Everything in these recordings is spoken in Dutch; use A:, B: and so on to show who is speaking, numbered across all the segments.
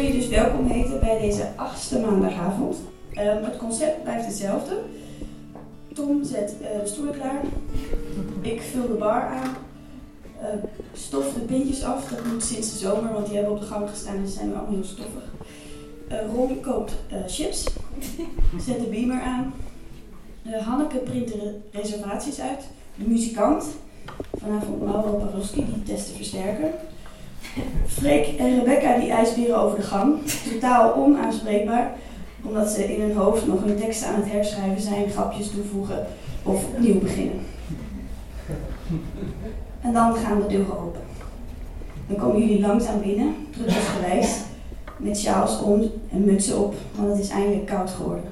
A: wil je dus welkom heten bij deze achtste maandagavond. Ehm, het concept blijft hetzelfde. Tom zet uh, de stoelen klaar. Ik vul de bar aan. Uh, stof de pintjes af. Dat moet sinds de zomer, want die hebben op de gang gestaan en zijn nu allemaal heel stoffig. Uh, Ron koopt chips. Zet de beamer aan. Hanneke print de reservaties uit. De muzikant. Vanavond Mauro Paroski, die test de versterker. Freek en Rebecca die ijsberen over de gang. Totaal onaanspreekbaar, omdat ze in hun hoofd nog hun teksten aan het herschrijven zijn, grapjes toevoegen of opnieuw beginnen. En dan gaan de deuren open. Dan komen jullie langzaam binnen, druppelsgewijs, met sjaals om en mutsen op, want het is eindelijk koud geworden.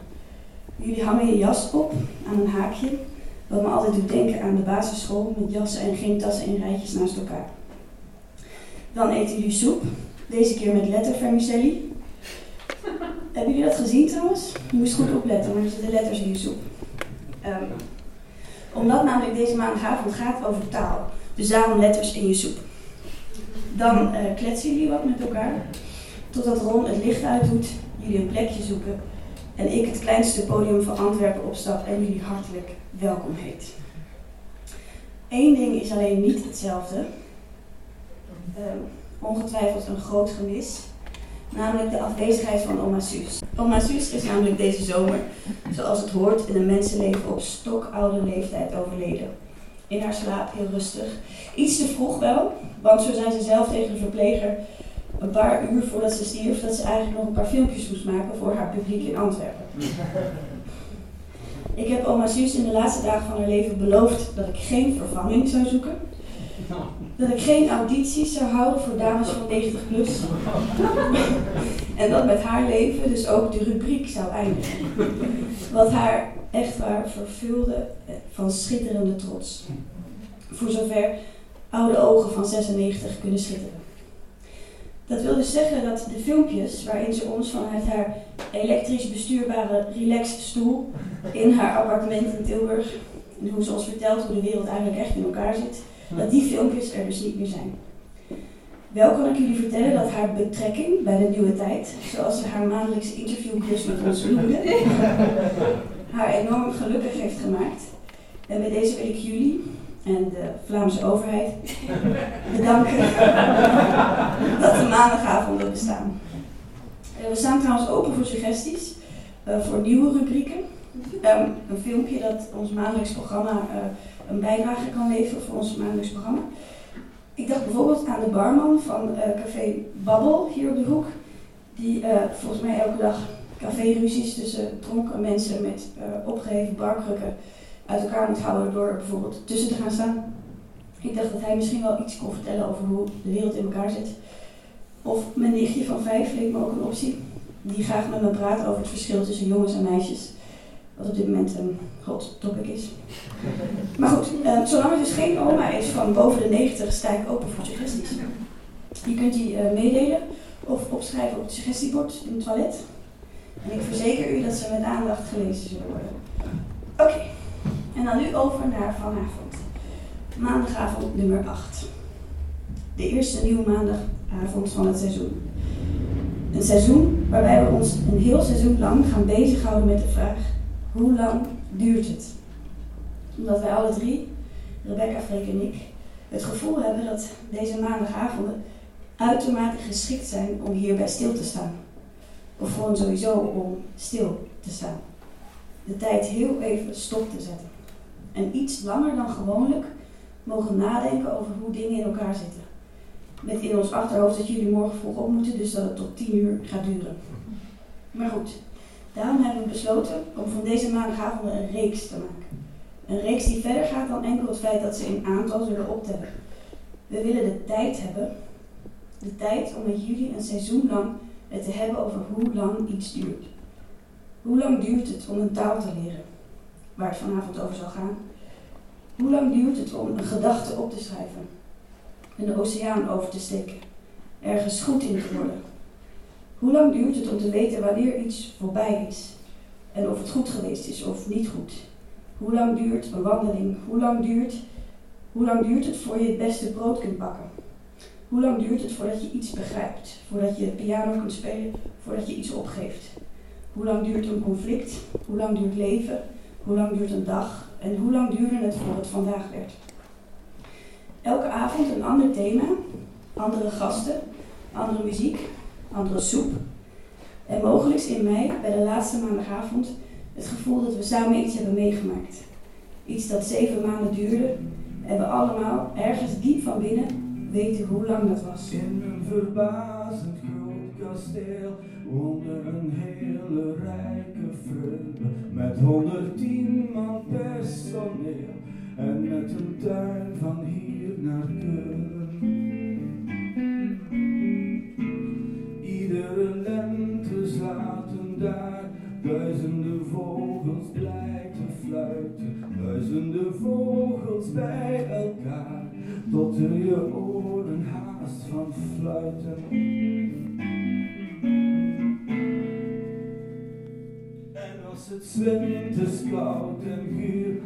A: Jullie hangen je jas op aan een haakje, wat me altijd doet denken aan de basisschool met jassen en geen tassen in rijtjes naast elkaar. Dan eten jullie soep. Deze keer met lettervermicelli. Hebben jullie dat gezien trouwens? Je moest goed opletten, maar er zitten letters in je soep. Um, omdat namelijk deze maandagavond gaat over taal. Dus daarom letters in je soep. Dan uh, kletsen jullie wat met elkaar. Totdat Ron het licht uitdoet, jullie een plekje zoeken. En ik het kleinste podium van Antwerpen opstap en jullie hartelijk welkom heet. Eén ding is alleen niet hetzelfde. Ehm, ongetwijfeld een groot gemis. Namelijk de afwezigheid van oma Suus. Oma Suus is namelijk deze zomer, zoals het hoort, in een mensenleven op stokoude leeftijd overleden. In haar slaap heel rustig. Iets te vroeg wel, want zo zei ze zelf tegen de verpleger een paar uur voordat ze stierf dat ze eigenlijk nog een paar filmpjes moest maken voor haar publiek in Antwerpen. Ik heb oma Suus in de laatste dagen van haar leven beloofd dat ik geen vervanging zou zoeken dat ik geen audities zou houden voor dames van 90 plus. en dat met haar leven dus ook de rubriek zou eindigen. Wat haar echt waar vervulde van schitterende trots. Voor zover oude ogen van 96 kunnen schitteren. Dat wil dus zeggen dat de filmpjes waarin ze ons vanuit haar elektrisch bestuurbare relaxed stoel in haar appartement in Tilburg, en hoe ze ons vertelt hoe de wereld eigenlijk echt in elkaar zit, dat die filmpjes er dus niet meer zijn. Wel kan ik jullie vertellen dat haar betrekking bij de nieuwe tijd, zoals ze haar maandelijkse interviewklus met ons noemde, haar enorm gelukkig heeft gemaakt. En bij deze wil ik jullie en de Vlaamse overheid bedanken dat de maandagavonden bestaan. We staan trouwens open voor suggesties, uh, voor nieuwe rubrieken. Um, een filmpje dat ons maandelijks programma uh, een bijdrage kan leveren voor ons maandelijks programma. Ik dacht bijvoorbeeld aan de barman van uh, Café Babbel hier op de hoek, die uh, volgens mij elke dag café-ruzies tussen dronken mensen met uh, opgeheven barkrukken uit elkaar moet houden door bijvoorbeeld tussen te gaan staan. Ik dacht dat hij misschien wel iets kon vertellen over hoe de wereld in elkaar zit. Of mijn nichtje van vijf leek me ook een optie, die graag met me praat over het verschil tussen jongens en meisjes. Wat op dit moment een hot topic is. Maar goed, uh, zolang er dus geen oma is van boven de 90, sta ik open voor suggesties. Je kunt die uh, meedelen of opschrijven op het suggestiebord in het toilet. En ik verzeker u dat ze met aandacht gelezen zullen worden. Oké, en dan nu over naar vanavond. Maandagavond nummer 8. De eerste nieuwe maandagavond van het seizoen. Een seizoen waarbij we ons een heel seizoen lang gaan bezighouden met de vraag: hoe lang duurt het? Omdat wij alle drie, Rebecca, Freek en ik, het gevoel hebben dat deze maandagavonden uitermate geschikt zijn om hierbij stil te staan. Of gewoon sowieso om stil te staan. De tijd heel even stop te zetten. En iets langer dan gewoonlijk mogen nadenken over hoe dingen in elkaar zitten. Met in ons achterhoofd dat jullie morgen vroeg op moeten, dus dat het tot tien uur gaat duren. Maar goed, daarom hebben we besloten om van deze maandagavonden een reeks te maken. Een reeks die verder gaat dan enkel het feit dat ze in aantal zullen optellen. We willen de tijd hebben, de tijd om met jullie een seizoen lang het te hebben over hoe lang iets duurt. Hoe lang duurt het om een taal te leren, waar het vanavond over zal gaan? Hoe lang duurt het om een gedachte op te schrijven, een oceaan over te steken, ergens goed in te worden? Hoe lang duurt het om te weten wanneer iets voorbij is en of het goed geweest is of niet goed? Hoe lang duurt een wandeling? Hoe lang duurt, hoe lang duurt het voor je het beste brood kunt bakken? Hoe lang duurt het voordat je iets begrijpt? Voordat je piano kunt spelen? Voordat je iets opgeeft? Hoe lang duurt een conflict? Hoe lang duurt leven? Hoe lang duurt een dag? En hoe lang duurde het voor het vandaag werd? Elke avond een ander thema, andere gasten, andere muziek, andere soep. En mogelijk in mij, bij de laatste maandagavond, het gevoel dat we samen iets hebben meegemaakt. Iets dat zeven maanden duurde en we allemaal ergens diep van binnen weten hoe lang dat was.
B: In een verbazend groot kasteel woonde een hele rijke freule met 110 man personeel en met een tuin van hier naar Keulen. Daar duizenden vogels blij te fluiten, duizenden vogels bij elkaar, tot er je oren haast van fluiten. En als het zwinters koud en guur,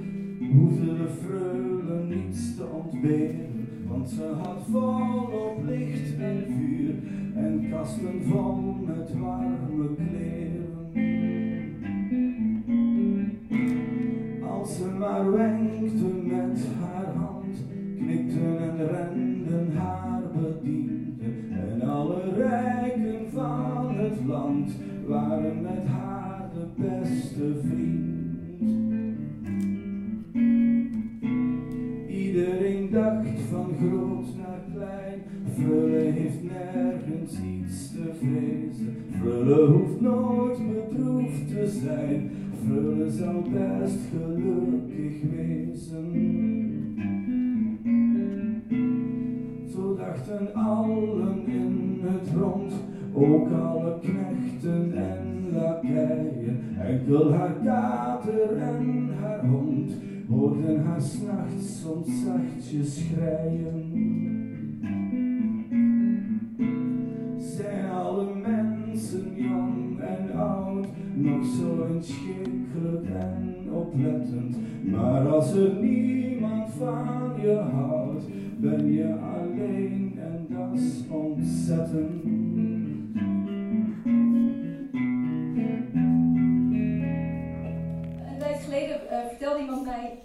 B: hoefde de freule niets te ontberen, want ze had volop licht en vuur en kasten vol met warme kleren. Iets te vrezen. Frulle hoeft nooit bedroefd te zijn, Frulle zal best gelukkig wezen. Zo dachten allen in het rond, ook alle knechten en lakeien. Enkel haar kater en haar hond hoorden haar s'nachts soms zachtjes schreien. Nog zo inschikkelijk en oplettend, maar als er niemand van je houdt, ben je alleen en dat is ontzettend.
C: Een tijd geleden eh, vertelde iemand mij,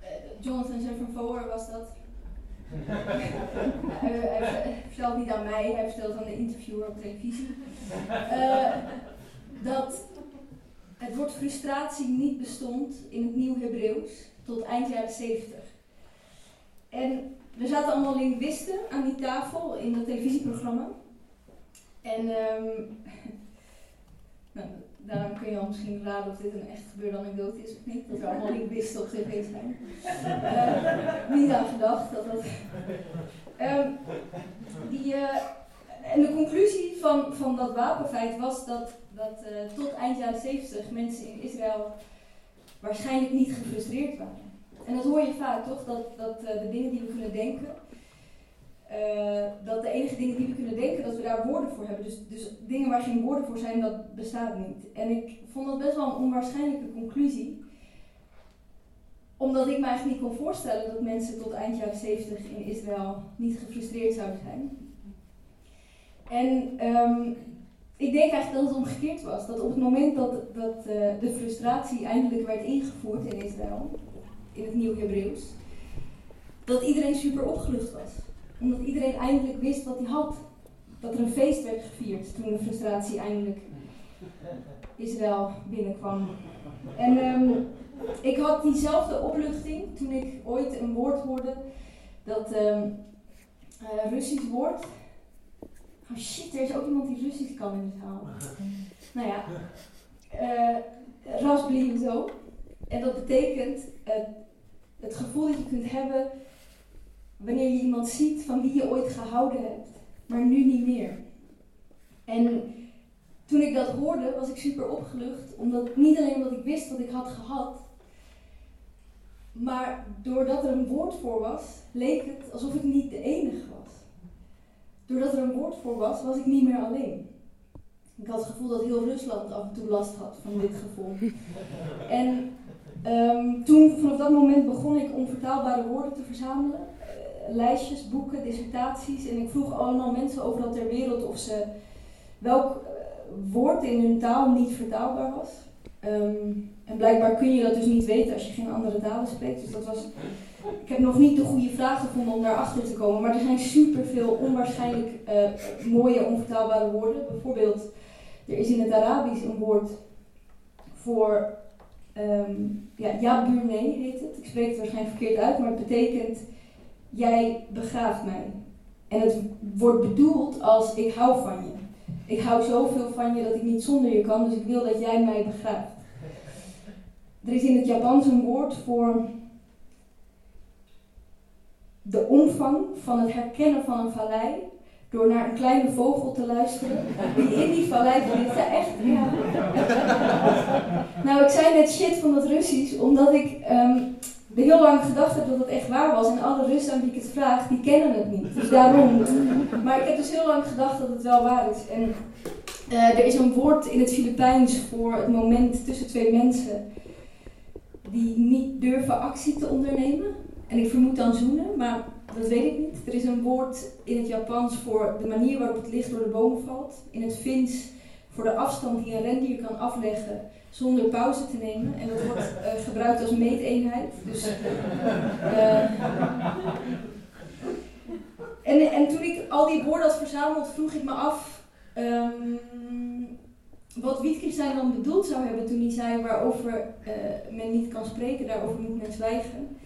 C: eh, Jonathan Jefferson was dat. hij, hij vertelt niet aan mij, hij vertelt aan de interviewer op televisie. Eh, dat het woord frustratie niet bestond in het Nieuw Hebreeuws tot eind jaren 70. En er zaten allemaal linguisten aan die tafel in dat televisieprogramma. En ehm, nou, daarom kun je al misschien raden of dit een echt gebeurde anekdote is of niet. Dat er allemaal linguisten op tv zijn. Eh, niet aan gedacht dat dat. Ehm, die, eh, en de conclusie van, van dat wapenfeit was dat, dat eh, tot eind jaren 70 mensen in Israël waarschijnlijk niet gefrustreerd waren. En dat hoor je vaak toch, dat, dat de dingen die we kunnen denken, uh, dat de enige dingen die we kunnen denken, dat we daar woorden voor hebben. Dus, dus dingen waar geen woorden voor zijn, dat bestaat niet. En ik vond dat best wel een onwaarschijnlijke conclusie. Omdat ik me eigenlijk niet kon voorstellen dat mensen tot eind jaren 70 in Israël niet gefrustreerd zouden zijn. En um, ik denk eigenlijk dat het omgekeerd was. Dat op het moment dat, dat uh, de frustratie eindelijk werd ingevoerd in Israël, in het Nieuw Hebreeuws, dat iedereen super opgelucht was omdat iedereen eindelijk wist wat hij had. Dat er een feest werd gevierd toen de frustratie eindelijk Israël binnenkwam. En um, ik had diezelfde opluchting toen ik ooit een woord hoorde, dat um, uh, Russisch woord. Oh shit, er is ook iemand die Russisch kan in de zaal. nou ja, uh, zo. En dat betekent uh, het gevoel dat je kunt hebben wanneer je iemand ziet van wie je ooit gehouden hebt, maar nu niet meer. En toen ik dat hoorde, was ik super opgelucht, omdat niet alleen omdat ik wist wat ik had gehad, maar doordat er een woord voor was, leek het alsof ik niet de enige was. Doordat er een woord voor was, was ik niet meer alleen. Ik had het gevoel dat heel Rusland af en toe last had van dit gevoel. En um, toen, vanaf dat moment begon ik onvertaalbare woorden te verzamelen lijstjes, boeken, dissertaties. En ik vroeg allemaal mensen overal ter wereld of ze welk eh, woord in hun taal niet vertaalbaar was. Ehm, en blijkbaar kun je dat dus niet weten als je geen andere talen spreekt. Dus dat was. Ik heb nog niet de goede vraag gevonden om daarachter te komen. Maar er zijn superveel onwaarschijnlijk uh, mooie onvertaalbare woorden. Bijvoorbeeld, er is in het Arabisch een woord voor. Um, ja, heet het. Ik spreek het waarschijnlijk verkeerd uit, maar het betekent jij begraaft mij. En het wordt bedoeld als ik hou van je. Ik hou zoveel van je dat ik niet zonder je kan, dus ik wil dat jij mij begraaft. Er is in het Japans een woord voor de omvang van het herkennen van een vallei door naar een kleine vogel te luisteren die in die vallei zit. echt, ja. Nou, ik zei net shit van dat Russisch, omdat ik um, heel lang gedacht heb dat het echt waar was. En alle Russen aan wie ik het vraag, die kennen het niet. Dus daarom. Maar ik heb dus heel lang gedacht dat het wel waar is. En uh, er is een woord in het Filipijns voor het moment tussen twee mensen die niet durven actie te ondernemen. En ik vermoed dan zoenen, maar dat weet ik niet. Er is een woord in het Japans voor de manier waarop het licht door de bomen valt. In het Fins voor de afstand die een rendier kan afleggen zonder pauze te nemen. En dat wordt uh, gebruikt als meeteenheid. Dus, uh, en, en toen ik al die woorden had verzameld, vroeg ik me af um, wat Wittgenstein dan bedoeld zou hebben toen hij zei waarover uh, men niet kan spreken, daarover moet men zwijgen.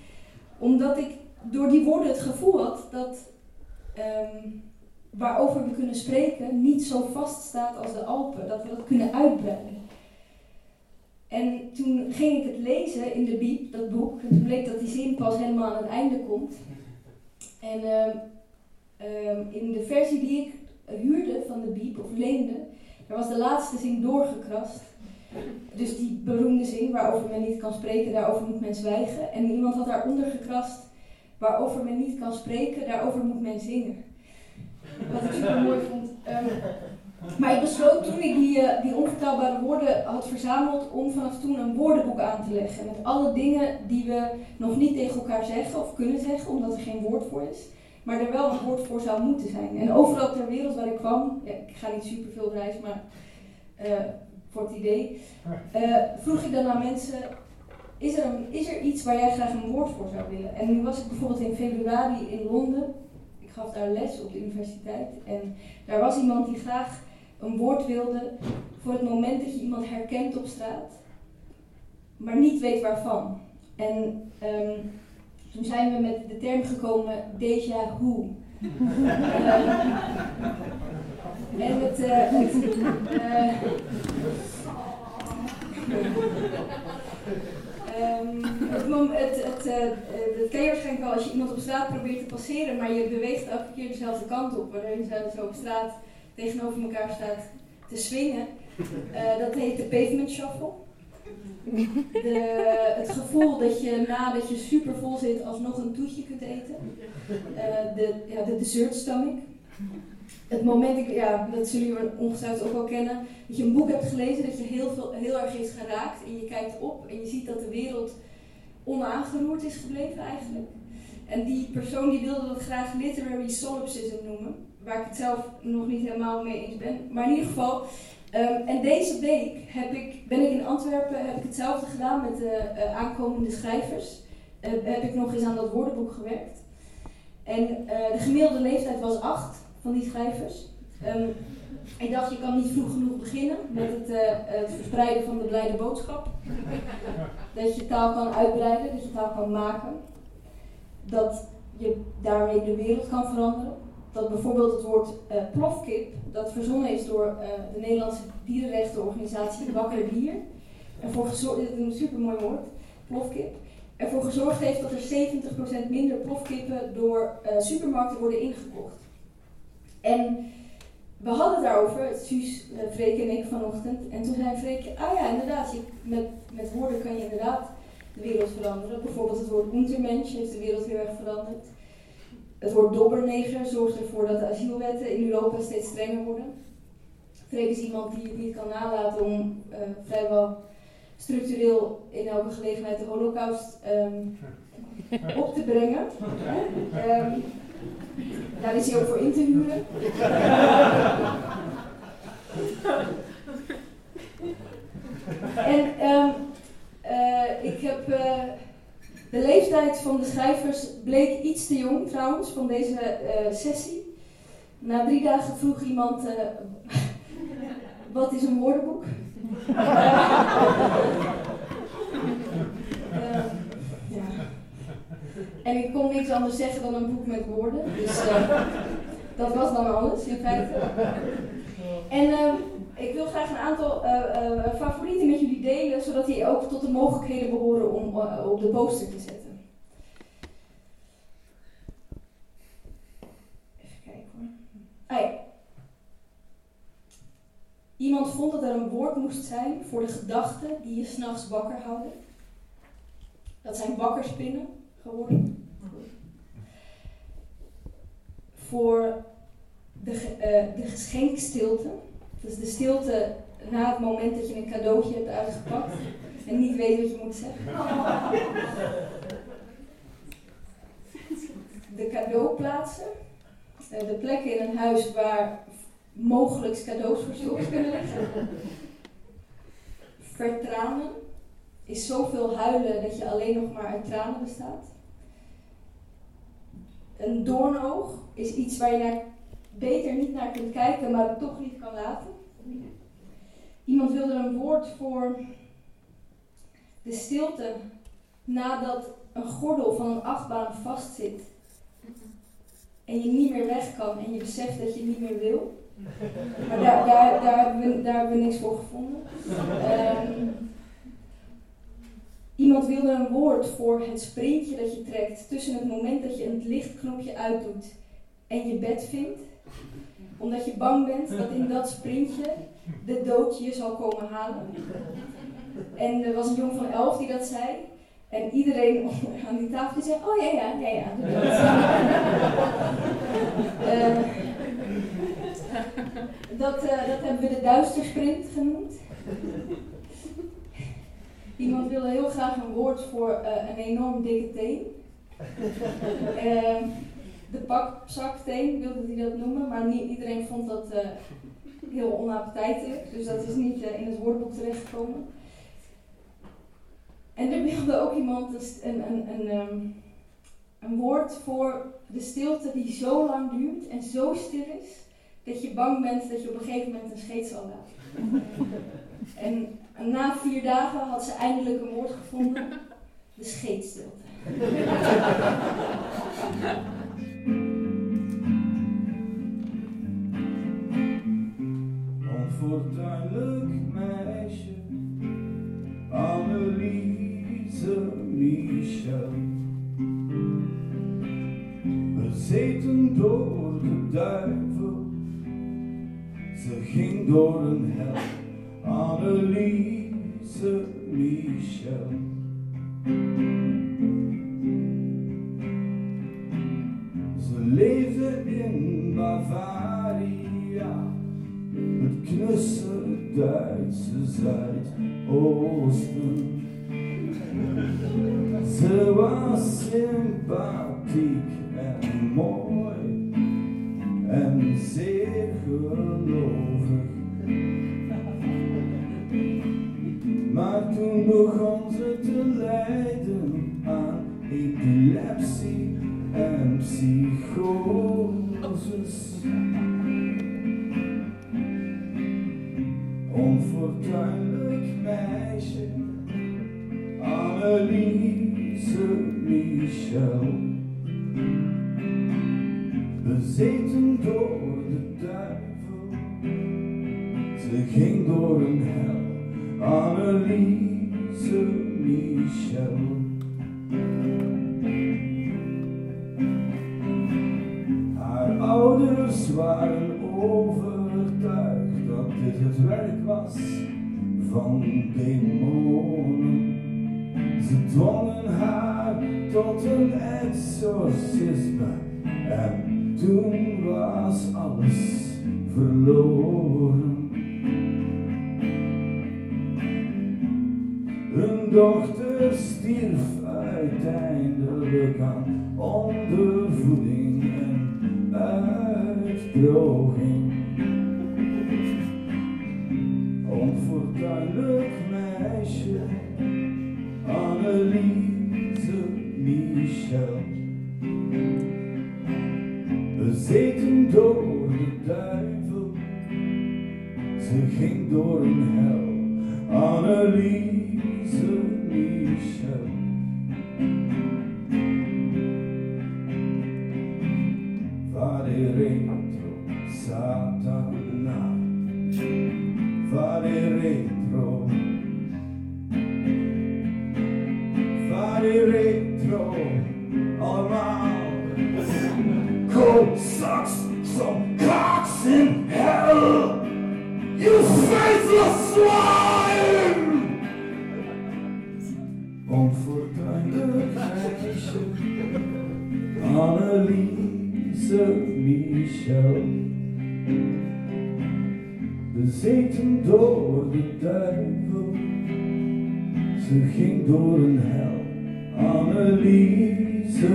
C: Omdat ik door die woorden het gevoel had dat um, waarover we kunnen spreken niet zo vast staat als de Alpen, dat we dat kunnen uitbreiden. En toen ging ik het lezen in de Biep, dat boek, en toen bleek dat die zin pas helemaal aan het einde komt. En uh, uh, in de versie die ik huurde van de Biep, of leende, daar was de laatste zin doorgekrast. Dus die beroemde zin, waarover men niet kan spreken, daarover moet men zwijgen. En iemand had daaronder gekrast, waarover men niet kan spreken, daarover moet men zingen. Wat ik super mooi vond. Um, maar ik besloot toen ik die, uh, die onvertaalbare woorden had verzameld om vanaf toen een woordenboek aan te leggen. Met alle dingen die we nog niet tegen elkaar zeggen of kunnen zeggen, omdat er geen woord voor is. Maar er wel een woord voor zou moeten zijn. En overal ter wereld waar ik kwam, ik ga niet super veel reis, maar uh, voor het idee, uh, vroeg ik dan aan mensen, is er, een, is er iets waar jij graag een woord voor zou willen? En nu was ik bijvoorbeeld in februari in Londen. Ik gaf daar les op de universiteit. En daar was iemand die graag een woord wilde voor het moment dat je iemand herkent op straat, maar niet weet waarvan. En um, toen zijn we met de term gekomen déjà vu. uh, en het, het, um, het, het, het, ken je waarschijnlijk wel als je iemand op straat probeert te passeren, maar je beweegt elke keer dezelfde kant op, waardoor je zo op straat tegenover elkaar staat te swingen. Uh, dat heet de pavement shuffle. De, het gevoel dat je nadat je super vol zit alsnog een toetje kunt eten. Uh, de, ja, de dessert stomach. Het moment, ja, dat zullen jullie ongetwijfeld ook wel kennen, dat je een boek hebt gelezen dat je heel, veel, heel erg is geraakt en je kijkt op en je ziet dat de wereld onaangeroerd is gebleven eigenlijk. En die persoon die wilde dat graag literary solipsism noemen waar ik het zelf nog niet helemaal mee eens ben. Maar in ieder geval, um, en deze week heb ik, ben ik in Antwerpen, heb ik hetzelfde gedaan met de uh, aankomende schrijvers. Uh, heb ik nog eens aan dat woordenboek gewerkt. En uh, de gemiddelde leeftijd was acht van die schrijvers. Um, ik dacht, je kan niet vroeg genoeg beginnen met het, het verspreiden van de blijde boodschap. Dat je taal kan uitbreiden, dat je taal kan maken. Dat je daarmee de wereld kan veranderen dat bijvoorbeeld het woord uh, plofkip, dat verzonnen is door uh, de Nederlandse dierenrechtenorganisatie Wakker Dier, ervoor gezorgd, dit is een supermooi woord, plofkip, ervoor gezorgd heeft dat er 70% minder plofkippen door supermarkten worden ingekocht. En we hadden het daarover, Suus, Freek en ik vanochtend, en toen zei Freek, ah ja, inderdaad, je, met, met woorden kan je inderdaad de wereld veranderen. Bijvoorbeeld het woord untermensch heeft de wereld heel erg veranderd. Het woord dobberneger zorgt ervoor dat de asielwetten in Europa steeds strenger worden. Freek is iemand die het niet kan nalaten om uh, vrijwel structureel in elke gelegenheid de holocaust ehm, op te brengen. Um, daar is hij ook voor in te huren. en um, uh, ik heb uh, de leeftijd van de schrijvers bleek iets te jong trouwens van deze uh, sessie. Na drie dagen vroeg iemand wat is een woordenboek? En ik kon niks anders zeggen dan een boek met woorden. Dus uh, dat was dan alles in feite. En uh, ik wil graag een aantal uh, favorieten met jullie delen, zodat die ook tot de mogelijkheden behoren om op de poster te zetten. Even kijken hoor. Ah. Iemand vond dat er een woord moest zijn voor de gedachten die je s'nachts wakker houden. Dat zijn wakkerspinnen geworden voor de, uh, de geschenkstilte. Dus de stilte na het moment dat je een cadeautje hebt uitgepakt en niet weet wat je moet zeggen. De cadeauplaatsen. Uh, de plekken in een huis waar mogelijk cadeaus verstopt kunnen liggen. Vertranen is zoveel huilen dat je alleen nog maar uit tranen bestaat. Een doornoog is iets waar je naar, beter niet naar kunt kijken, maar het toch niet kan laten. Iemand wilde een woord voor de stilte nadat een gordel van een achtbaan vastzit en je niet meer weg kan en je beseft dat je niet meer wil. Maar daar, daar, daar, hebben, we, daar hebben we niks voor gevonden. Um, Iemand wilde een woord voor het sprintje dat je trekt tussen het moment dat je het lichtknopje uitdoet en je bed vindt. Omdat je bang bent dat in dat sprintje de dood je zal komen halen. En er was een jongen van elf die dat zei. En iedereen aan die tafel zei, oh ja, ja, ja, ja. uh, dat, uh, dat hebben we de duistersprint genoemd. Iemand wilde heel graag een woord voor uh, een enorm dikke teen. uh, de pakzakteen wilde hij dat noemen, maar niet iedereen vond dat uh, heel onappetijtelijk. Dus dat is niet eh, in het woordboek terechtgekomen. En er wilde ook iemand een, een, een, um, een woord voor de stilte die zo lang duurt en zo stil is, dat je bang bent dat je op een gegeven moment een scheet zal laten. en en na vier dagen had ze eindelijk een woord gevonden: de scheetstilte.
B: Onfortuinlijk meisje, Anneliese Michel. Bezeten door de duivel, ze ging door een hel. Anneliese Michel. Ze leefde in Bavaria, het knusse Duitse Zuidoosten. Ze was sympathiek en mooi en zeer. Hel. Anneliese Michel. Haar ouders waren overtuigd dat dit het werk was van demonen. Ze dwongen haar tot een exorcisme en toen was alles verloren. Dochter stierf uiteindelijk aan ondervoeding en uitdroging. Onfortuinlijk meisje, Anneliese Michel. Bezeten door de duivel, ze ging door een hel. Anneliese suddicia fare retro Satana. Fare retro. Door een hel. Anneliese,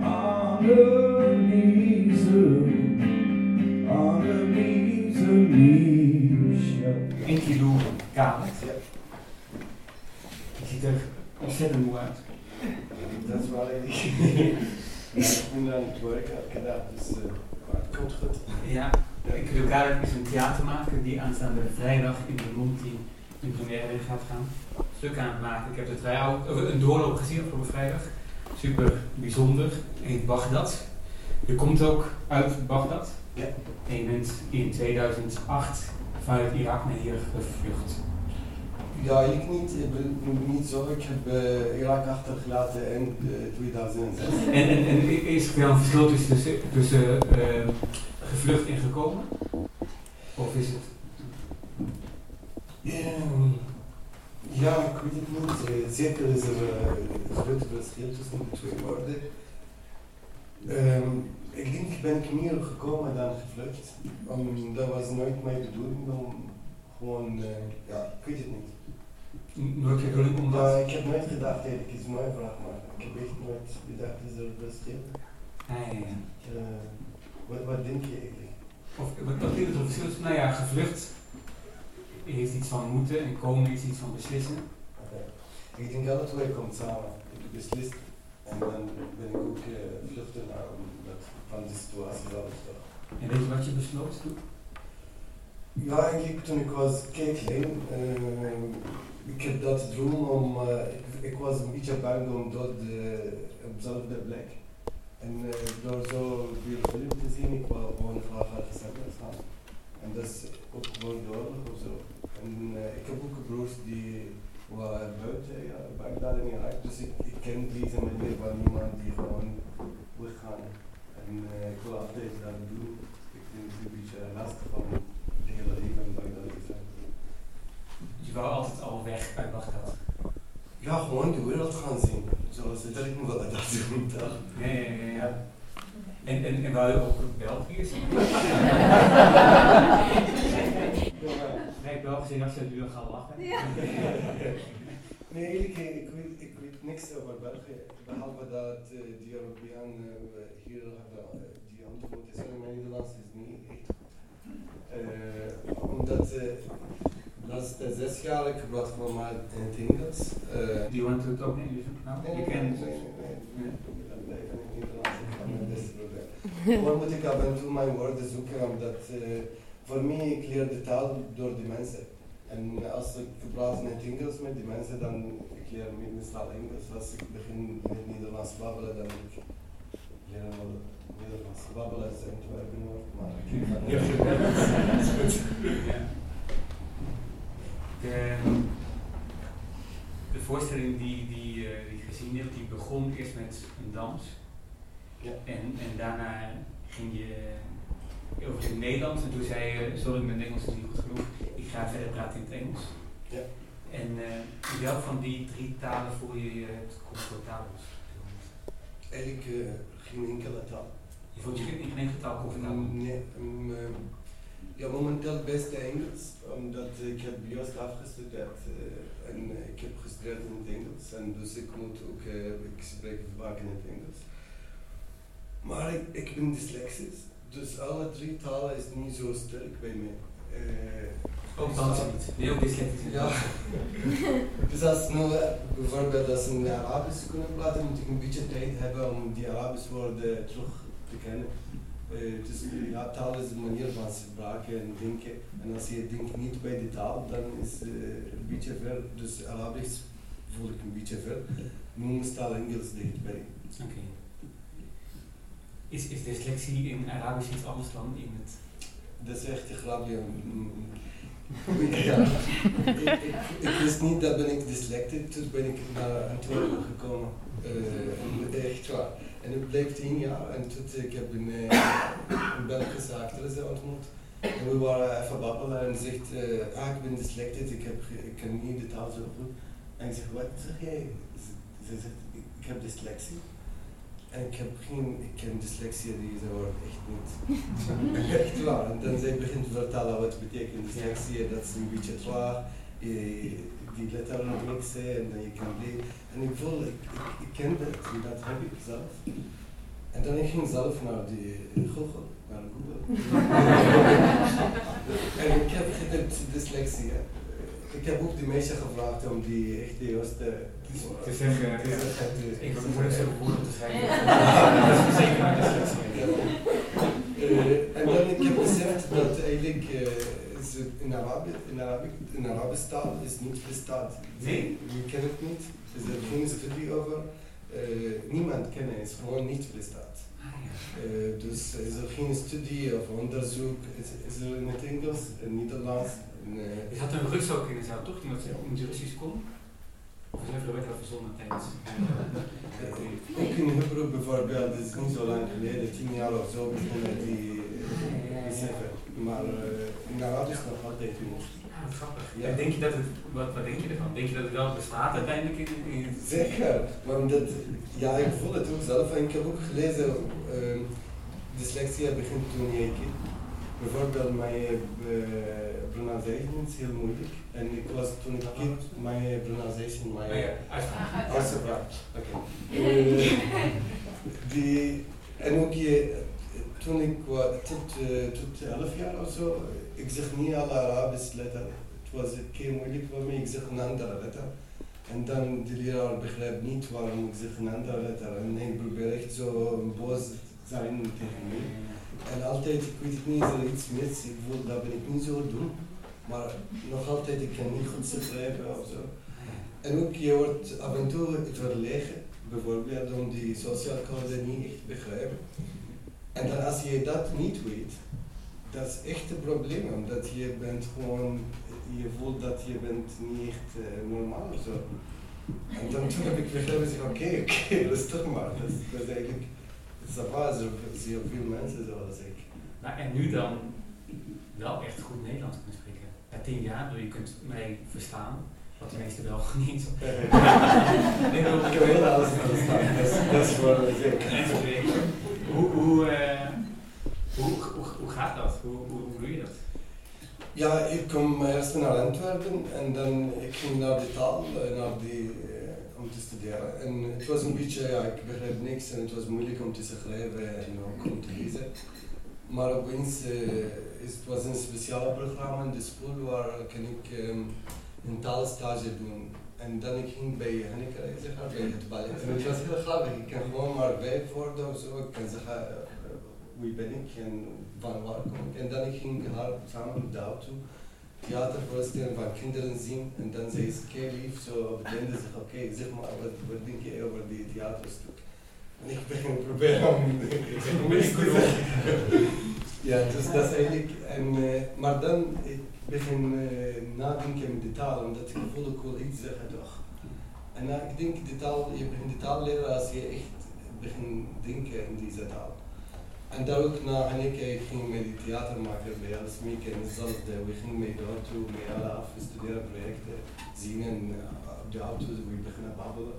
B: Anneliese. Anneliese Michel.
D: 1 kilo kamer. Je ziet er ontzettend moe uit.
E: Dat is waar ik. ik ben aan het werken elke dag, dus uh, het komt goed.
D: Ja, ik wil Gareth is een theatermaker die aanstaande vrijdag in de Monty in première gaat gaan. Stuk aan het maken. Ik heb de een doorloop gezien afgelopen vrijdag. Super bijzonder. Heet Bagdad. Je komt ook uit Bagdad.
E: Ja.
D: En je bent in 2008 vanuit Irak naar hier gevlucht.
E: Ja, ik niet. Ik ben niet zo. Ik heb uh, Irak achtergelaten in uh, 2006.
D: En, en, en is er wel een verschil tussen, tussen, tussen uh, gevlucht en gekomen? Of is het?
E: Ja, ik weet het niet. zeker is er een groot verschil tussen de twee woorden. Um, ik denk ik ben meer gekomen dan gevlucht. Um, dat was nooit mijn bedoeling om gewoon, uh, ja, ik weet het niet.
D: Nooit bedoeling om
E: ik heb nooit gedacht, eigenlijk is mooie vraag, maar ik heb echt nooit gedacht, is er een verschil?
D: Ja.
E: Uh, wat, wat denk je eigenlijk?
D: Of wat, wat is er verschil? Nou ja, gevlucht heeft iets van moeten en komen is iets van beslissen.
E: Okay. Ik denk alle twee komt samen. Ik beslis en dan ben ik ook uh, vluchten naar omdat van de situatie zelf.
D: En weet je wat je besloot toen?
E: Ja, eigenlijk toen ik was klein, uh, ik heb dat droom om, uh, ik, ik, was een beetje bang om door de, op dezelfde plek. En door zo veel film te zien, ik wou gewoon graag naar de gaan. En dat is ook gewoon de oorlog of zo. En uh, ik heb ook broers die waren buiten, ja, Bagdad in Irak, dus ik, ik ken deze manier van iemand die gewoon weggaan. En uh, ik wil altijd dat doen. Ik vind het een beetje lastig om het hele leven in Bagdad te zijn.
D: Je wou altijd al weg uit Bagdad?
E: Ja, gewoon de wereld gaan zien. Zoals het ik moet dat doen?
D: Ja, ja, ja. ja. En, en, en wou je ook België zien? Nee, als je nu gaan lachen.
C: Ja.
E: nee, eigenlijk, ik weet, ik weet niks over België. Behalve dat uh, die Europeanen uh, hier hebben, uh, die antwoord is in mijn Nederlands is niet echt goed. omdat dat is de zes jaar ik mij in het Engels.
D: Do you want to talk English now?
E: Nee,
D: you
E: nee, nee, nee, nee. Blijven in het best proberen. Gewoon moet ik af en toe mijn woorden zoeken, omdat voor mij ik leer de taal door de mensen. En als ik praat in het Engels met die mensen, dan ik leer meestal Engels. Als ik begin in het Nederlands babbelen, dan ik leer wel Nederlands babbelen als Antwerpen wordt, maar ik
D: is goed. Ja. De, de voorstelling die, die, uh, die je gezien hebt, die begon eerst met een dans.
E: Ja.
D: En, en daarna ging je over in het Nederlands en toen zei je, sorry mijn Engels is niet goed genoeg, ik ga verder praten in het Engels.
E: Ja.
D: En uh, in welk van die drie talen voel je je het comfortabelst?
E: Eigenlijk uh, geen enkele taal.
D: Je voelt je in geen enkele taal comfortabel?
E: Nee, um, Ja, momenteel beste Engels, omdat ik heb juist afgestudeerd en ik heb gestudeerd in het Engels en dus ik moet ook, ik spreek vaak in het Engels. Maar ik, ik ben dyslexisch, dus alle drie talen is niet zo sterk bij mij. Uh,
D: ook dat niet, je ook dyslexisch?
E: Ja. dus als nu bijvoorbeeld als een Arabisch kunnen praten, moet ik een beetje tijd hebben om die Arabische woorden terug te kennen. Uh, dus ja, taal is de manier van spreken en denken. En als je denkt niet bij die taal, dan is het uh, een beetje ver. Dus Arabisch voel ik een beetje ver. Nu is taal Engels dichtbij.
D: Oké. Okay. Is, is dyslexie in Arabisch iets anders dan in het...
E: Dat is echt een grapje. ja. ik, wist niet dat ben ik dyslectisch, toen ben ik naar Antwerpen gekomen. Uh, echt waar. En het bleef tien jaar en toen ik heb een, een Belgische actrice ontmoet. En we waren even babbelen en zegt, uh, ah ik ben dyslectisch, ik, heb, ik kan niet de taal zo goed. En ik zeg, wat zeg jij? Ze zegt, ik heb dyslexie. En ik heb geen, ik ken dyslexie, deze woord echt niet. echt waar. En dan zij begint te vertellen wat betekent dyslexie, dat is een beetje traag, die letteren mixen en dan je kan lezen. En ik voel, ik, ken dat, en dat heb ik zelf. En dan ik ging zelf naar die Google, naar Google. en ik heb gedekt dyslexie. Ik heb ook die meisje gevraagd om die echt de juiste
D: te zeggen. Ik wil het zo goed te schrijven. Dat is zeker maar dyslexie.
E: En dan ik heb beseft dat eigenlijk in Arabisch, in Arabisch, in Arabisch taal is niet bestaat.
D: Nee.
E: Je kent het niet. Er is er geen studie over. Uh, niemand kennen is gewoon niet bestaat. Uh, dus is er geen studie of onderzoek. Is, is er in het Engels, in het Nederlands.
D: Je had een Rus ook in de zaal, toch? Die wat in het Russisch kon? Of even werd dat verzonnen tijdens?
E: ook in Hebrew bijvoorbeeld, is niet zo lang geleden, tien jaar of zo, begonnen die. Maar uh, in Arabisch nog altijd moest.
D: Ja, grappig. Ja. Denk je dat het, wat, wat denk je ervan? Denk je dat het wel bestaat uiteindelijk in, in
E: Zeker, maar dat, ja, ik voel het ook zelf en ik heb ook gelezen, uh, dyslexia begint toen je kind. Bijvoorbeeld mijn uh, pronunciation is heel moeilijk. En ik was toen ik kind, mijn pronunciation, mijn
D: oh ja,
E: uitspraak. Oké. Okay. die, en ook je, toen ik was, tot, uh, tot 11 jaar of zo, ik zeg niet alle Arabische letters. Het was een keer moeilijk voor mij, ik zeg een andere letter. En dan de leraar begrijpt niet waarom ik zeg een andere letter. En hij probeert echt zo boos zijn tegen mij. En altijd, ik weet het niet, is er iets mis, ik voel dat ben ik niet zo doen. Maar nog altijd, ik kan niet goed schrijven of zo. En ook, je wordt af en toe verlegen, bijvoorbeeld om die sociale code niet echt begrijpen. En dan als je dat niet weet, dat is echt een probleem, omdat je bent gewoon, je voelt dat je bent niet echt uh, normaal of zo. En dan toen heb ik begrepen, oké, oké, okay, rustig maar. Dat is eigenlijk, dat is zie veel mensen zoals ik.
D: Nou, en nu dan wel echt goed Nederlands kunnen spreken. Ja, tien jaar, je kunt mij verstaan, wat de meesten wel niet.
E: nee, ik heb heel alles verstaan, dat is voor zeker.
D: Hoe, hoe, uh, hoe, hoe, hoe, gaat dat? Hoe, hoe, hoe doe je dat?
E: Ja, ik kom eerst naar Antwerpen en dan ik ging naar de taal, eh, naar die, te studeren. En het was een beetje, ja, ik begreep niks en het was moeilijk om te schrijven en ook om te lezen. Maar opeens, uh, het was een speciaal programma in de school waar kan ik um, een taalstage doen. En dan ik ging bij Hanneke zeggen, bij het ballet. En het was heel grappig. Ik kan gewoon maar bijvoorden of zo. Ik kan zeggen wie ben ik en van waar kom ik. En dan ik ging haar samen met de auto theatervoorstelling van kinderen zien. En dan zei ze kei lief zo einde zeg oké, okay, zeg maar wat, wat denk je over die theaterstuk. En ik begin proberen om te ja, dus dat is eigenlijk. En, uh, maar dan, ik, begin uh, nadenken met de taal, omdat ik voel ik wil iets zeggen toch. En uh, ik denk, de taal, je begint de taal leren als je echt begint denken in deze taal. En daar ook na en ik, ging met die theatermaker bij Elsmeek en hetzelfde. We gingen met de auto, met alle afgestudeerde projecten, zingen uh, op de auto, we beginnen babbelen.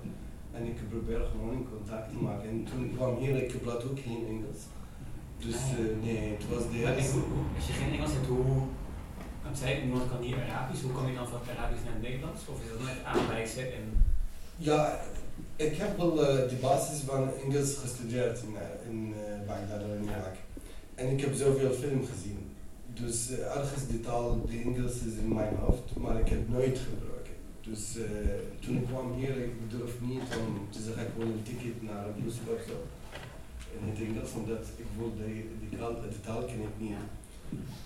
E: En ik probeer gewoon in contact te maken. En toen kwam hier, ik praat ook geen Engels. Dus
D: ja.
E: eh, nee, het was de eerste.
D: als je geen Engels hebt, hoe... Want zij iemand kan niet Arabisch, hoe kom je dan van Arabisch naar Nederlands? Of is dat net aanwijzen en...
E: Ja, ik heb wel eh, de basis van Engels gestudeerd in, eh, in eh, Bagdad en Irak. En ik heb zoveel film gezien. Dus eh, ergens de taal, de Engels is in mijn hoofd, maar ik heb nooit gebruikt. Dus toen ik kwam hier, ik durf niet om te zeggen ik wil een ticket naar Brussel of zo. In het Engels, omdat ik wil de, de, taal, taal ken ik niet.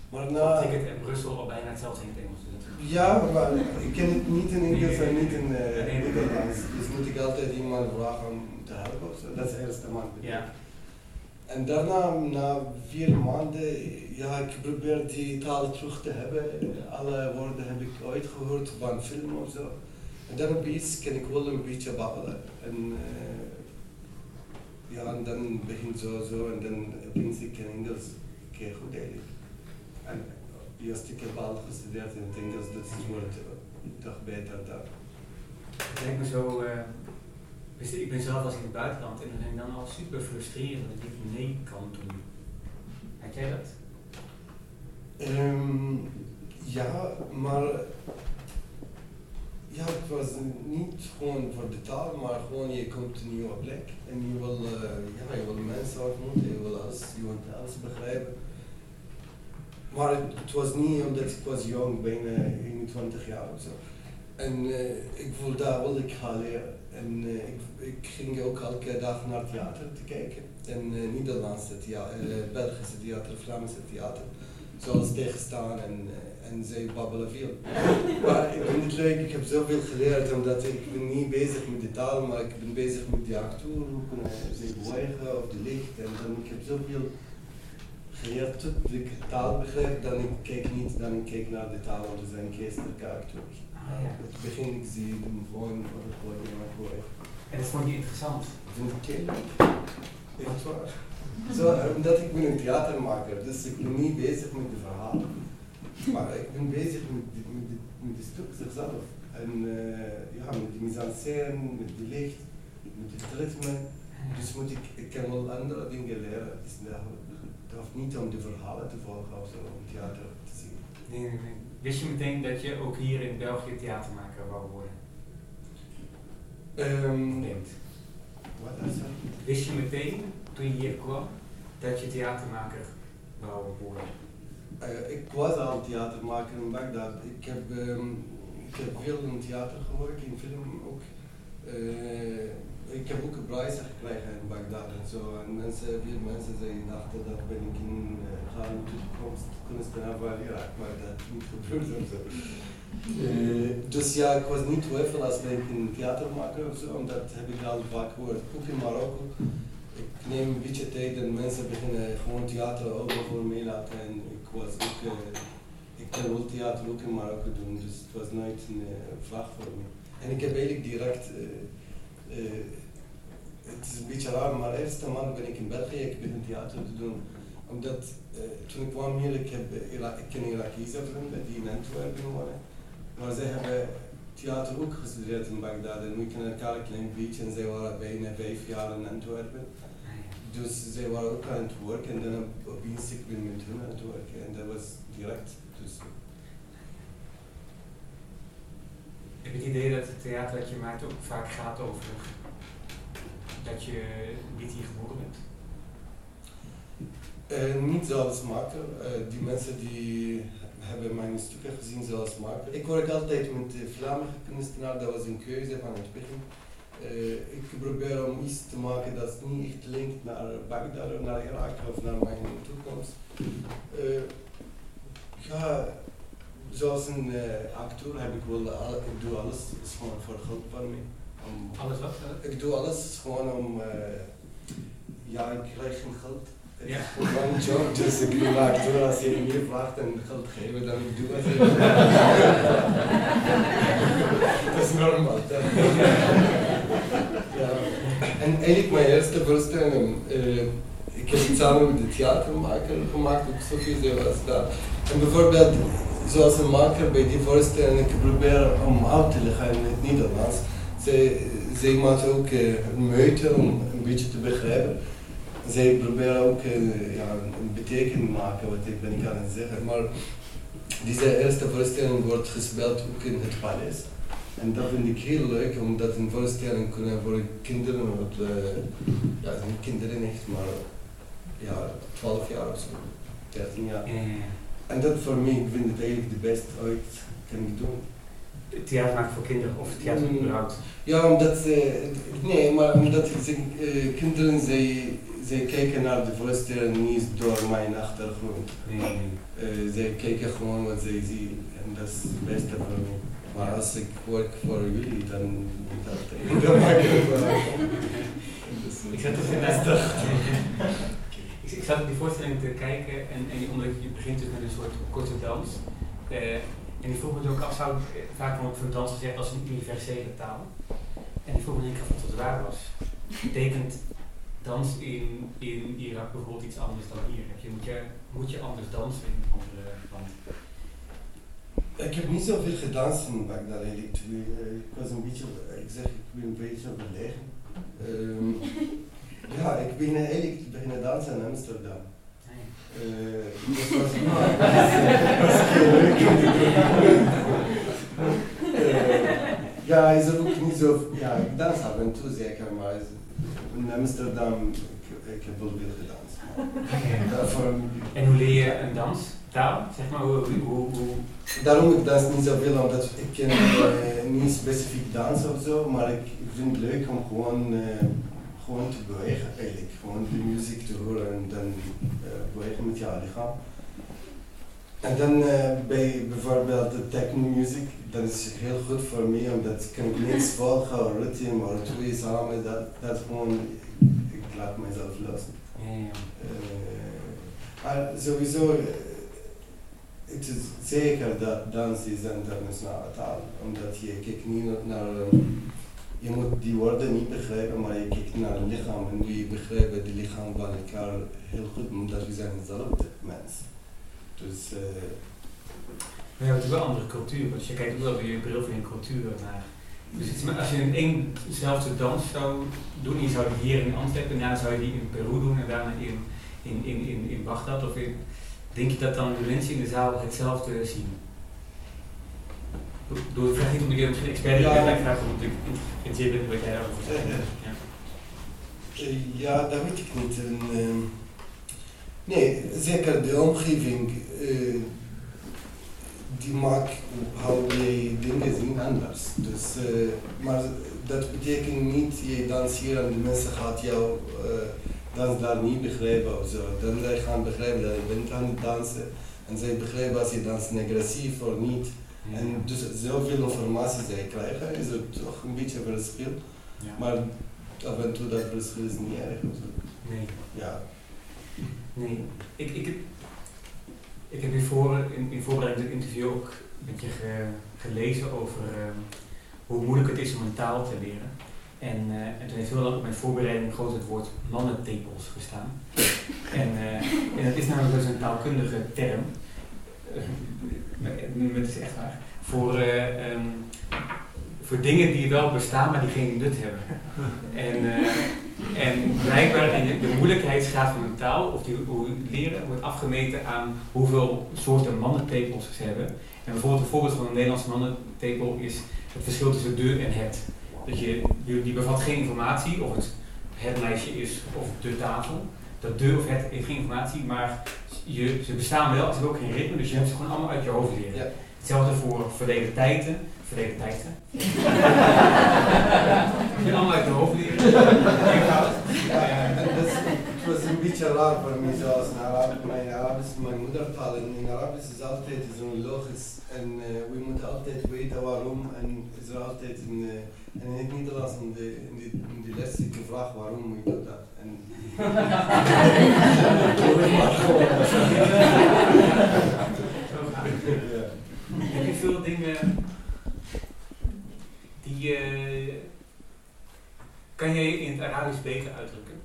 E: Maar
D: Dat
E: na,
D: betekent in Brussel al bijna hetzelfde in het Engels. Dus dat-
E: ja, maar ik ken het niet in Engels en niet in eh. Nederlands. Dus moet ik altijd iemand vragen om te helpen of. Dat is de eerste maand.
D: Ja.
E: En daarna, na vier maanden, ja, ik probeer die taal terug te hebben. Alle woorden heb ik ooit gehoord van film of zo. En dan opeens kan ik wel een beetje babbelen. En eh, ja, en dan begint zo zo en dan opeens ik kan Engels keer goed eigenlijk. En eerst ik heb al gestudeerd in het Engels, dat is wordt eh, toch beter daar.
D: Het lijkt me zo... eh, ik ben zelf als in het buitenland en dan ben ik dan al super frustrerend dat ik niet nee kan doen. Had jij dat?
E: Ehm, ja, maar ja, het was niet gewoon voor de taal, maar gewoon je komt een nieuwe plek en je wil, eh, ja, je wil mensen ontmoeten, je wil alles, je wilt alles begrijpen. Maar het, was niet omdat ik was jong, bijna 21 jaar of zo. En eh, ik voelde daar wil ik gaan leren. En eh, ik, ik ging ook elke dag naar theater te kijken. En eh, Nederlandse theater, Belgische theater, Vlaamse theater. Zoals tegenstaan en, en zij babbelen veel. maar ik vind het leuk, ik heb zoveel geleerd omdat ik ben niet bezig met de taal, maar ik ben bezig met de acteur, hoe kunnen zij bewegen of de licht. En dan ik heb zoveel tot ik de taal begrijp, dan ik kijk niet, dan ik kijk naar de taal, want er zijn geestelijke acteurs.
D: Ah, ja.
E: Het begin ik zie hem gewoon op het podium en
D: dat vond je interessant.
E: Ik het heel leuk. Echt waar. Zo, eh, omdat ik ben een theatermaker, dus ik ben niet bezig met de verhalen. Maar ik ben bezig met, de, met, de, met de stuk zichzelf. En eh, ja, met de mise en scène, met de licht, met het ritme. Dus moet ik, ik kan wel andere dingen leren. Dus dat, het hoeft niet om de verhalen te volgen of zo, om theater te zien.
D: Nee, nee, nee. Wist je meteen dat je ook hier in België theatermaker wou worden?
E: Ehm,
D: Denkt.
E: wat is dat?
D: Wist je meteen, toen je hier kwam, dat je theatermaker wou worden?
E: Eh, ik was al theatermaker in Bagdad. Ik heb, ehm, ik heb veel in theater gewerkt, in film ook. Eh, ik heb ook een prijs gekregen in Bagdad en zo. En mensen, veel mensen zeiden, dachten dat ben ik in uh, gaan toekomst kunstenaar van Irak, maar dat niet gebeurd. Eh, dus ja, ik was niet twijfel als ben ik een theatermaker of zo, en dat heb ik al vaak gehoord. Ook in Marokko. Ik neem een beetje tijd en mensen beginnen gewoon theater over voor mij laten. En ik was ook, eh, ik kan wel theater ook in Marokko doen, dus het was nooit een eh, vraag voor me. En ik heb eigenlijk direct, eh, eh, het is een beetje raar, maar de eerste maand ben ik in België, ik begin theater te doen. Omdat eh, toen ik kwam hier, ik, heb, eh, ik ken Irakese vrienden die in Antwerpen wonen. Maar zij hebben theater ook gestudeerd in Bagdad en we kennen elkaar een klein beetje en zij waren bijna vijf jaar in Antwerpen. Dus zij waren ook aan het werken en dan op- opeens ik ben met hun aan het werken en dat was direct. Dus,
D: Ik heb het idee dat het theater dat je maakt ook vaak gaat over dat je niet hier geboren bent.
E: eh, niet zoals maker, eh, die mensen die hebben mijn stukken gezien zoals maker. Ik werk altijd met de Vlaamse kunstenaar, dat was een keuze van het begin. Eh, ik probeer om iets te maken dat niet echt linkt naar Bagdad naar Irak of naar mijn toekomst. Ja, zoals een acteur heb ik wel, ik doe alles is gewoon voor geld voor mij. Om-
D: Alles wat?
E: ik doe alles gewoon om, eh, ja, ik krijg geen geld.
D: Ja.
E: gewoon een job, dus ik een acteur. Als je meer vraagt en geld geven, dan ik doe het. dat is normaal. ja. En eigenlijk mijn eerste voorstelling, eh, ik heb het samen met de theatermaker gemaakt, ook Sophie, was daar. En bijvoorbeeld, zoals een maker bij die voorstelling, ik probeer om uit te leggen in het Nederlands. Zij, zij maakt ook eh, moeite om een beetje te begrijpen. zij proberen ook uh, ja, een betekenis maken wat ik ben kan zeggen. Maar deze eerste voorstelling wordt gespeeld ook in het paleis. En dat vind ik heel leuk, omdat een voorstelling kunnen voor kinderen, wat, uh, ja, niet kinderen echt, maar ja, 12 jaar of zo, 13 jaar. En dat voor mij, ik vind het eigenlijk de beste ooit kan ik doen.
D: Theater maken voor kinderen of theater mm. überhaupt?
E: Ja, omdat, uh, nee, maar omdat ze, uh, kinderen, zij, zij kijken naar de voorstelling niet door mijn achtergrond. Nee. Uh, zij kijken gewoon wat zij zien en dat is het beste voor mij. Maar als ik werk voor jullie, dan moet dat
D: Ik zat dus inderdaad. ik zat op die voorstelling te kijken en, en omdat je begint dus met een soort korte dans. En die vroeg me ook af, zou vaak van voor dans gezegd als een universele taal. En die vroeg me af of dat waar was. Betekent dans in, in Irak bijvoorbeeld iets anders dan hier? Je, moet, je, moet je anders dansen in andere landen?
E: Ik heb niet zoveel gedanst in Bagdad eigenlijk. Ik was een beetje, ik zeg, ik ben een beetje verlegen. Um, ja, ik ben eigenlijk beginnen dansen in Amsterdam. Ja, is er ook niet zo. Ja, ik dans af en toe zeker, maar in Amsterdam, ik, ik heb wel veel gedanst.
D: en hoe leer je een dans? Taal? Zeg maar, hoe, hoe, hoe,
E: Daarom ik dans niet zoveel, omdat ik ken uh, niet specifiek dansen of zo, maar ik, ik vind het leuk om gewoon gewoon te bewegen eigenlijk. Gewoon de muziek te horen en dan uh, bewegen met je lichaam. En dan uh, bij bijvoorbeeld de techno music, dat is heel goed voor mij, omdat ik kan niks volgen, ritme, maar twee samen, dat, dat gewoon, ik laat mezelf los. Uh, sowieso, het is zeker dat dans is internationale taal, omdat je kijkt niet naar je moet die woorden niet begrijpen, maar je kijkt naar het lichaam en je begrijpt het lichaam van elkaar heel goed, omdat we zijn dezelfde mens. Dus... Uh,
D: maar het is wel andere cultuur, want je kijkt wel weer je bril van je cultuur naar. Dus als je in éénzelfde dans zou doen, je zou die hier in Antwerpen, daarna zou je die in Peru doen en daarna in, in, in, in, in Bagdad of in, denk je dat dan de mensen in de zaal hetzelfde zien? Ik vraag niet om misschien expert ja. ik vraag omdat ik geïnteresseerd ben wat jij daarover zegt. Ja.
E: Ja, dat weet ik niet. En, uh, nee, zeker de omgeving, uh, die maakt hoe jij dingen zien anders. Dus, maar dat betekent niet, je danseert en de mensen gaan jou dans daar niet begrijpen of zo. Dan zij gaan begrijpen dat je bent aan het dansen en zij begrijpen als je danst agressief of niet. En dus zoveel informatie zij krijgen, is er toch een beetje verschil. Ja. Maar af en toe dat verschil is niet erg.
D: Nee.
E: Ja.
D: Nee. Ik, ik, heb, ik heb hiervoor in, in voorbereiding dit interview ook een beetje gelezen over uh, hoe moeilijk het is om een taal te leren. En, uh, en toen heeft heel lang op mijn voorbereiding groot het woord mannentepels gestaan. en, uh, en dat is namelijk dus een taalkundige term het is echt waar, voor, uh, um, voor dingen die wel bestaan, maar die geen nut hebben. en, uh, en blijkbaar de, de moeilijkheidsgraad van een taal, of die, hoe leren, wordt afgemeten aan hoeveel soorten mannentepels ze hebben. En bijvoorbeeld een voorbeeld van een Nederlandse mannentepel is het verschil tussen de en het. Dat je, die bevat geen informatie of het het meisje is of de tafel. Dat de of het heeft geen informatie, maar je, ze bestaan wel, ze hebben ook geen ritme, dus je hebt ze gewoon allemaal uit je hoofd leren. Ja. Hetzelfde voor verleden tijden. Verleden tijden. je allemaal uit je hoofd leren.
E: het was een beetje raar voor mij, zoals in Arabisch, mijn Arabisch, mijn moedertaal. En in Arabisch is altijd zo'n logisch. En uh, we moeten altijd weten waarom. En is er altijd een, uh, en in het Nederlands in de, in de, in de les vraag waarom moet je dat. En,
D: Heb je veel dingen die uh, kan jij in het Arabisch beter uitdrukken?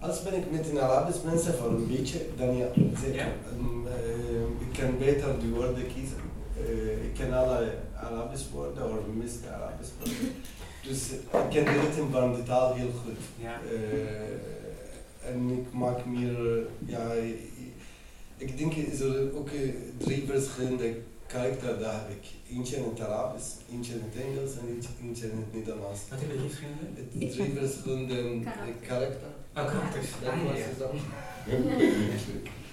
E: Als ben ik met een Arabisch mensen voor een beetje, dan ja, zeker. Ja? Um, uh, ik kan beter die woorden kiezen. Uh, ik ken alle Arabische woorden of meeste Arabische woorden. Dus ik ken de ritme van de taal heel goed. Ja. Uh, En ik maak meer, eh, ja, ik, denk is er ook eh, drie verschillende karakters daar heb ik. Eentje in het Arabisch, eentje in het Engels en eentje- in het Nederlands.
D: Wat hebben drie verschillende?
E: Het drie verschillende eh,
C: Karakters.
D: Oh, karakters.
E: Dat
D: Ah, ja,
E: was
D: ja.
E: het dan.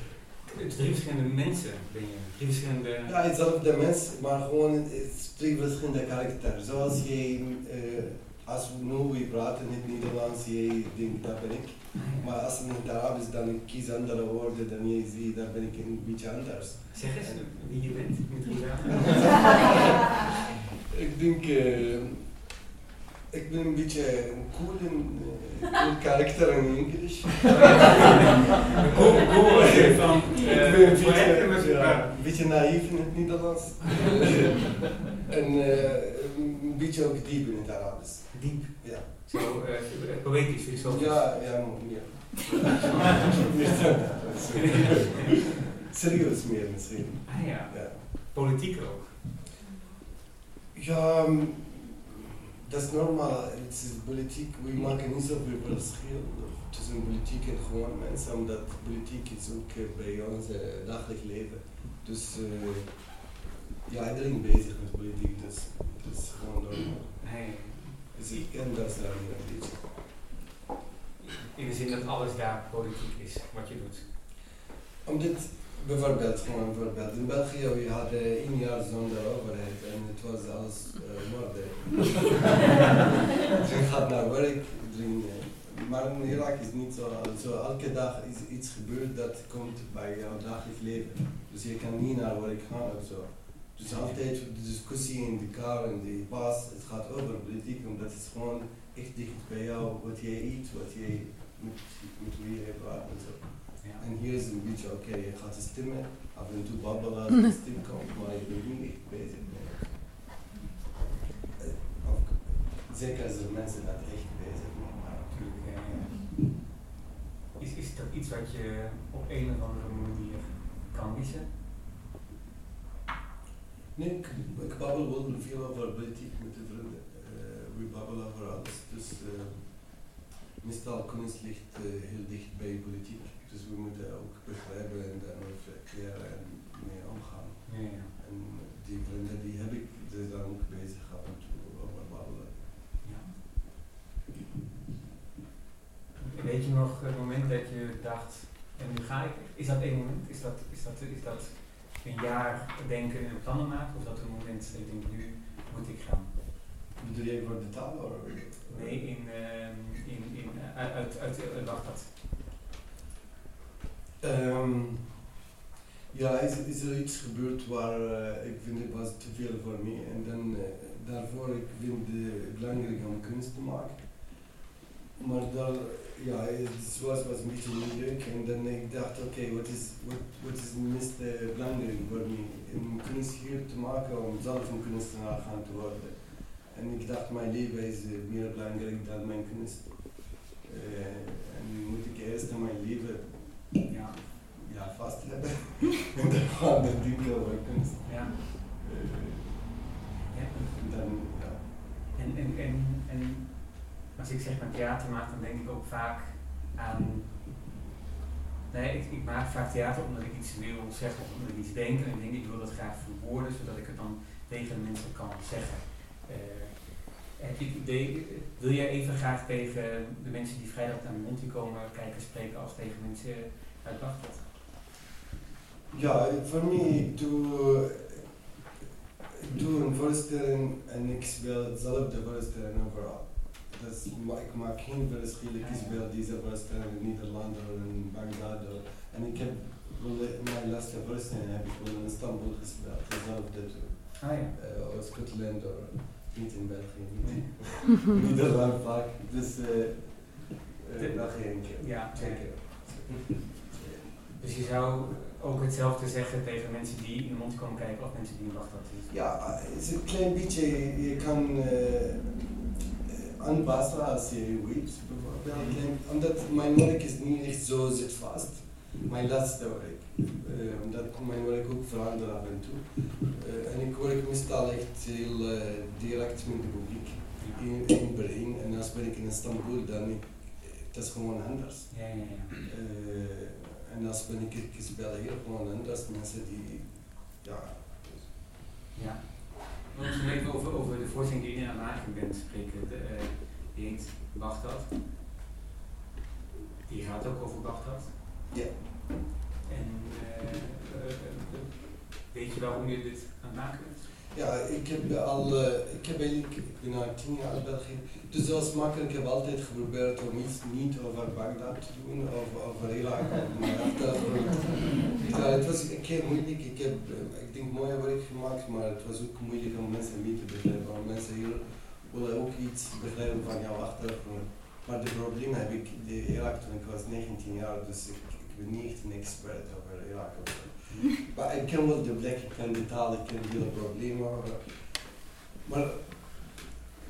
D: Het drie verschillende mensen ben je. Drie verschillende...
E: Ja, hetzelfde mens, maar gewoon het is twee verschillende karakters. Zoals jij, eh, als we nu we praten in het Nederlands, jij denkt dat ben ik. Maar als het in het Arabisch dan ik kies andere woorden dan jij ziet, dan ben ik een beetje anders.
D: Zeg eens wie je bent met drie.
E: Ik denk, eh, ik ben een beetje een cool, in, eh, cool karakter in Engels.
D: Cool, cool. eh,
E: Ik
D: eh,
E: ben een
D: maar
E: beetje,
D: zo-
E: ja, een beetje naïef in het Nederlands. en eh, een beetje ook diep in het Arabisch.
D: Diep.
E: Ja.
D: Zo eh, poëtisch, filosofisch.
E: Ja, ja, meer. Serieus meer misschien.
D: Ah ja.
E: Ja,
D: Politiek ook.
E: ja mm, dat is normaal. Het is politiek. We maken niet zoveel verschil tussen politiek en gewoon mensen, omdat politiek is ook eh, bij ons eh, dagelijks leven. Dus eh, ja, iedereen bezig met politiek, dus dat is gewoon normaal. Dus ik ken dat daar niet een beetje.
D: In de zin dat alles daar politiek is, wat je doet.
E: Omdat bijvoorbeeld, gewoon een voorbeeld, in België we hadden één jaar zonder overheid en het was alles uh, moorden. iedereen gaat naar werk, eh, maar in Irak is het niet zo. zo. Elke dag is iets gebeurd dat komt bij jouw dagelijks leven. Dus je kan niet naar werk gaan of zo. Dus altijd de discussie in de car en de pas, het gaat over politiek, omdat het gewoon echt dicht bij jou, wat jij eet, wat jij met, met wie je praat en zo. En hier is een beetje, oké, je gaat stemmen, af en toe babbelen als de stem komt, maar je bent niet echt bezig. Eh, ook, zeker als er mensen dat echt bezig waren.
D: Natuurlijk. ja, ja. Is, is het ook iets wat je op een of andere manier kan missen?
E: Nee, ik, ik babbel wel veel over politiek met de vrienden. Eh, we babbelen over alles. Dus eh, meestal kunst ligt heel dicht bij politiek. Dus we moeten ook begrijpen en dan reflecteren en mee omgaan.
D: Ja, ja.
E: En die vrienden die heb ik, die zijn ook bezig af en toe over babbelen.
D: ja. Weet je nog het moment dat je dacht, en nu ga ik, is dat één moment? Is dat, is dat, is dat een jaar denken en plannen maken? Of is dat een moment dat je denkt, nu moet ik gaan?
E: Bedoel je voor de taal? Of?
D: Nee, in, ehm, in, in, uit, uit, uit, uit Bagdad.
E: Ehm, ja, is, is er iets gebeurd waar eh, ik vind het was te veel voor mij en dan eh, daarvoor ik vind het belangrijk om kunst te maken. Maar daar, ja, het was, was een beetje moeilijk en dan ik dacht oké, wat is wat, wat is het meest eh, belangrijk voor mij om kunst hier te maken om zelf een kunstenaar gaan te worden. En ik dacht mijn leven is eh, meer belangrijk dan mijn kunst. Eh, en moet ik eerst mijn leven
D: Ja.
E: ja, vast hebben. en dan gaan we denken over kunst.
D: Ja.
E: Eh,
D: ja.
E: en dan, ja.
D: En, en, en, en als ik zeg maar theater maak, dan denk ik ook vaak aan. Nee, ik, ik maak vaak theater omdat ik iets wil zeggen of omdat ik iets denk. En ik denk, ik wil dat graag verwoorden, zodat ik het dan tegen de mensen kan zeggen. Eh, heb je het idee, wil jij even graag tegen de mensen die vrijdag aan de Monty komen kijken spreken als tegen mensen uit
E: ja, voor mij, ik doe, ik doe een voorstelling en ik speel hetzelfde voorstelling overal. Dus ik maak geen verschil, ik speel deze voorstelling in Nederland of in Bagdad. of- En ik heb mijn laatste voorstelling heb ik in Istanbul gespeeld, hetzelfde toe.
D: Ah ja.
E: Eh, of Scotland of niet in België, niet in Nederland vaak. Dus eh uh, België één keer.
D: Ja,
E: twee keer.
D: Dus je zou ook hetzelfde zeggen tegen mensen die in de mond komen kijken of mensen die in Bagdad zitten?
E: Ja, het is een klein beetje, je kan uh, aanpassen als je weet bijvoorbeeld. En Omdat mijn werk is niet echt zo zit vast. Mijn laatste werk. Uh, omdat mijn werk ook verandert af en toe. Uh, en ik werk meestal echt heel direct met de publiek. In, in Berlin. En als ben ik in Istanbul, dan ik, is gewoon anders.
D: Ja, ja, ja.
E: En als ben ik ik speel hier gewoon anders, mensen die, ja,
D: ja. We moeten even over, over de voorstelling die je aan het maken bent spreken. De, eh, die heet Baghdad. Die gaat ook over Baghdad.
E: Ja.
D: En eh, eh, eh, weet je waarom je dit aan het maken bent?
E: Ja, ik heb al, eh, ik heb eigenlijk, ben al tien jaar in België. Dus als makker, ik heb altijd geprobeerd om iets niet over Bagdad te doen, of over Irak. Achtergrond. ja, het was een keer moeilijk. Ik heb, eh, ik denk, mooie werk gemaakt, maar het was ook moeilijk om mensen mee te begrijpen. Want mensen hier willen ook iets begrijpen van jouw achtergrond. Maar het probleem heb ik, de Irak toen ik was 19 jaar, dus ik, ben niet echt een expert over Irak. Maar ik ken wel de plek, ik ken de taal, ik ken de problemen. Maar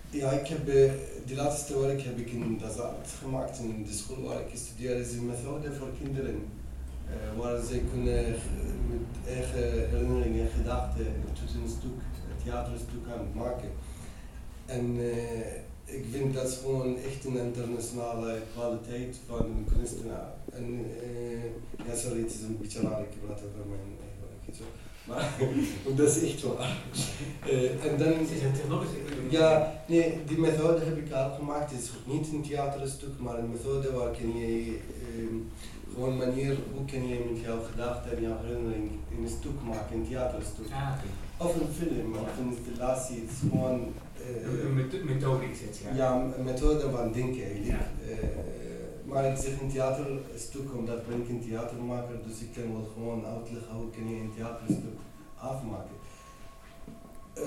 E: ja, ik heb eh, de laatste werk heb ik in Dazat gemaakt, in de school waar ik studeer, is een methode voor kinderen. eh, waar ze kunnen met eigen herinneringen en gedachten tot een stuk, een theaterstuk aan maken. En eh, ik vind dat gewoon echt een internationale kwaliteit van een kunstenaar. En eh, ja, sorry, het is een beetje raar, ik praat over mijn eigen werk. zo. Maar dat is echt waar. Eh, en dan,
D: Het is een technologische.
E: ja, nee, die methode heb ik al gemaakt. Het is niet een theaterstuk, maar een methode waar kun je ehm, gewoon manier, hoe kun je met jouw gedachten en jouw herinnering een stuk maken, een theaterstuk.
D: Ah, oké.
E: Of een film, of een installatie. Het is gewoon... eh,
D: Een- Een metho- methode is het, ja.
E: ja, een methode van denken eigenlijk.
D: Ja.
E: Eh, maar ik zeg een theaterstuk omdat ben ik een theatermaker, dus ik kan wel gewoon uitleggen hoe kun je een theaterstuk afmaken. Eh,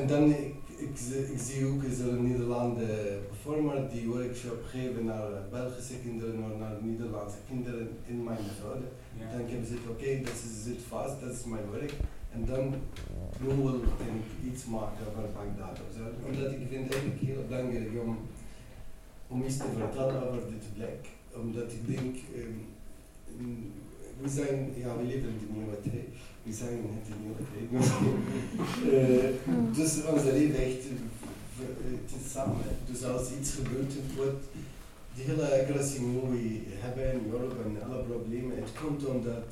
E: en dan, ik, ik, zie- ik zie ook, is er een Nederlandse performer die workshop geven naar Belgische kinderen of naar Nederlandse kinderen in mijn methode.
D: Ja.
E: Dan heb ik gezegd, oké, dat is- zit vast, dat is mijn werk. En dan nu wil ik iets maken Bagdad of zo. Omdat ik vind het eigenlijk heel belangrijk om, om iets te vertellen over dit plek. Omdat ik denk, ehm, we zijn, ja, we leven in de nieuwe tijd. We zijn in de nieuwe tijd. Eh, dus onze leven echt, is samen. Dus als iets gebeurt, wordt die hele agressie die we hebben in Europa en alle problemen, het komt omdat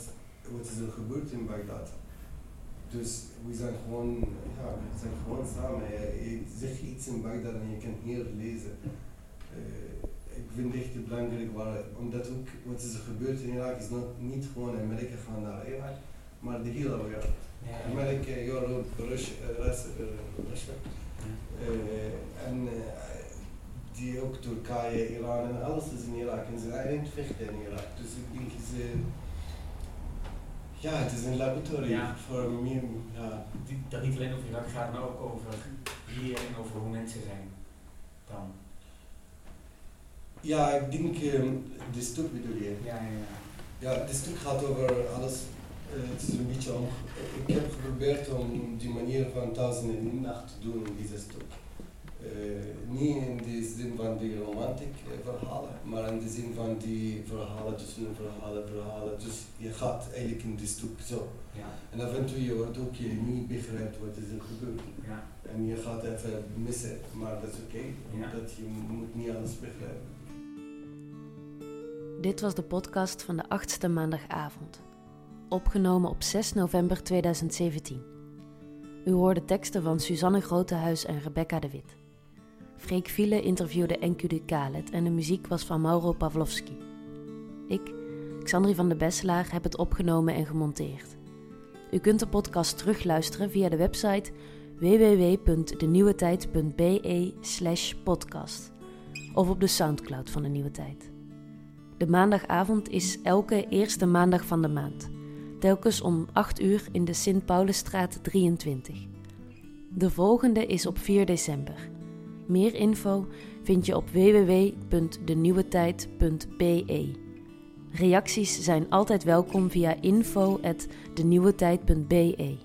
E: wat is er gebeurd in Bagdad. Dus we zijn gewoon, ja, we zijn gewoon samen. Je zegt iets in Bagdad en je kan hier lezen. Eh, ik vind het echt belangrijk, waar, omdat ook wat is er gebeurd in Irak is not, niet gewoon Amerika gaan naar Irak, maar de hele wereld. Amerika, Europa, Russia, Russia. Eh, en eh, die ook Turkije, Iran en alles is in Irak. En ze zijn aan vechten in Irak. Dus ik denk ze. Ja, het is een laboratorium
D: Ja.
E: voor meer. Ja.
D: Dat niet alleen over Irak gaat, maar ook over hier en over hoe mensen zijn. Dan.
E: Ja, ik denk ehm, de stuk bedoel je.
D: Ja, ja, ja.
E: Ja, dit stuk gaat over alles. eh, het is een beetje om. Ik heb geprobeerd om die manier van thuis en in nacht te doen in deze stuk. Eh, niet in de zin van die romantic eh, verhalen, maar in de zin van die verhalen tussen verhalen, verhalen. Dus je gaat eigenlijk in dit stuk zo.
D: Ja,
E: En af en toe je wordt ook je niet begrijpt wat is er gebeurd.
D: ja.
E: En je gaat even missen, maar dat is oké, omdat je moet niet alles begrijpen.
F: Dit was de podcast van de achtste maandagavond. Opgenomen op 6 november 2017. U hoorde teksten van Suzanne Grotehuis en Rebecca de Wit. Freek Viele interviewde Enkudu Khaled en de muziek was van Mauro Pavlovski. Ik, Xandri van de Besselaar, heb het opgenomen en gemonteerd. U kunt de podcast terugluisteren via de website www.denieuwetijd.be slash podcast of op de Soundcloud van De Nieuwe Tijd. De maandagavond is elke eerste maandag van de maand, telkens om 8 uur in de Sint-Paulusstraat 23. De volgende is op 4 december. Meer info vind je op www.denieuwetijd.be. Reacties zijn altijd welkom via info@denieuwetijd.be.